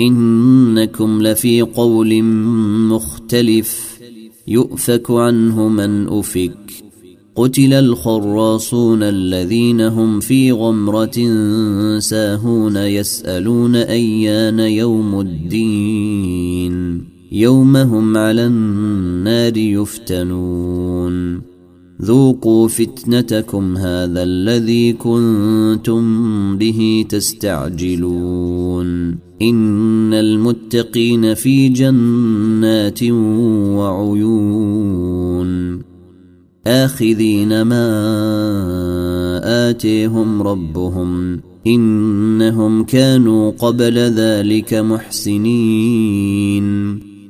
إنكم لفي قول مختلف يؤفك عنه من أفك. قتل الخراصون الذين هم في غمرة ساهون يسألون أيان يوم الدين. يوم هم على النار يفتنون. ذوقوا فتنتكم هذا الذي كنتم به تستعجلون. إن المتقين في جنات وعيون. آخذين ما آتيهم ربهم. إنهم كانوا قبل ذلك محسنين.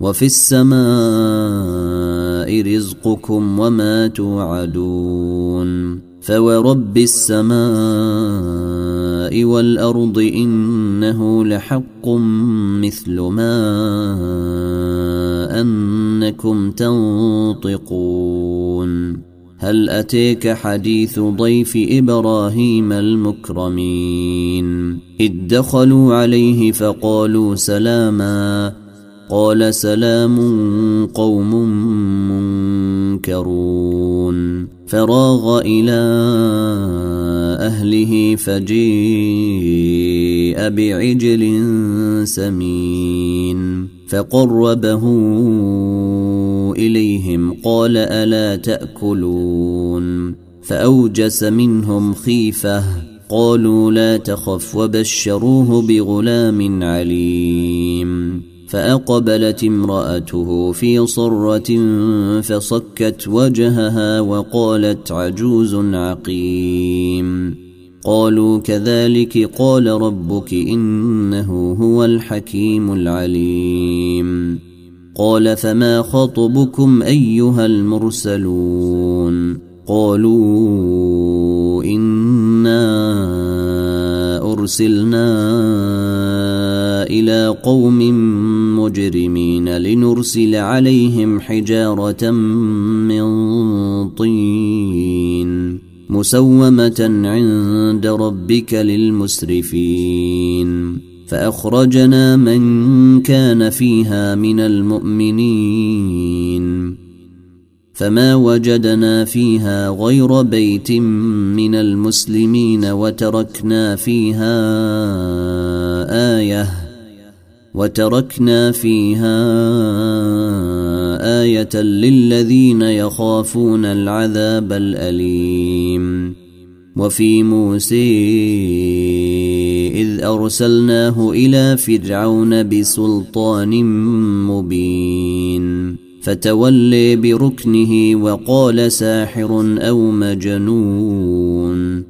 وفي السماء رزقكم وما توعدون فورب السماء والأرض إنه لحق مثل ما أنكم تنطقون هل أتيك حديث ضيف إبراهيم المكرمين إذ دخلوا عليه فقالوا سلاما قال سلام قوم منكرون. فراغ إلى أهله فجيء بعجل سمين. فقربه إليهم قال ألا تأكلون. فأوجس منهم خيفة قالوا لا تخف وبشروه بغلام عليم. فأقبلت امرأته في صرة فصكت وجهها وقالت عجوز عقيم. قالوا كذلك قال ربك إنه هو الحكيم العليم. قال فما خطبكم أيها المرسلون؟ قالوا إنا أرسلنا إلى قوم مجرمين لنرسل عليهم حجارة من طين مسومة عند ربك للمسرفين. فأخرجنا من كان فيها من المؤمنين. فما وجدنا فيها غير بيت من المسلمين وتركنا فيها آية وتركنا فيها آية للذين يخافون العذاب الأليم. وفي موسى إذ أرسلناه إلى فرعون بسلطان مبين. فتولي بركنه وقال ساحر أو مجنون.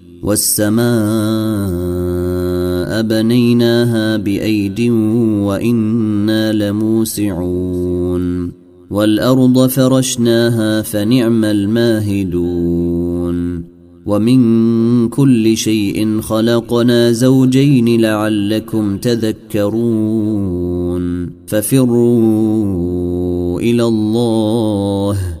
والسماء بنيناها بأيد وإنا لموسعون والأرض فرشناها فنعم الماهدون ومن كل شيء خلقنا زوجين لعلكم تذكرون ففروا إلى الله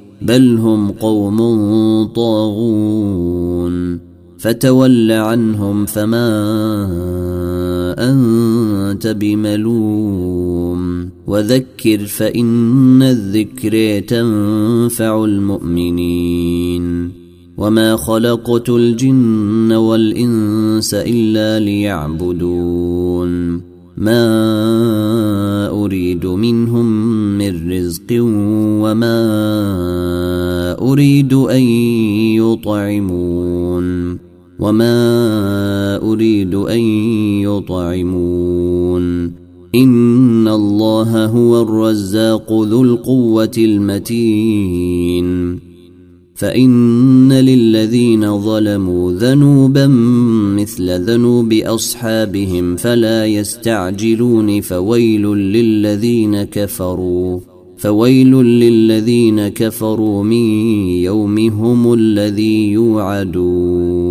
بل هم قوم طاغون فتول عنهم فما انت بملوم وذكر فان الذكر تنفع المؤمنين وما خلقت الجن والانس الا ليعبدون ما اريد منهم من رزق وما أريد أن يطعمون وما أريد أن يطعمون إن الله هو الرزاق ذو القوة المتين فإن للذين ظلموا ذنوبا مثل ذنوب أصحابهم فلا يستعجلون فويل للذين كفروا فويل للذين كفروا من يومهم الذي يوعدون.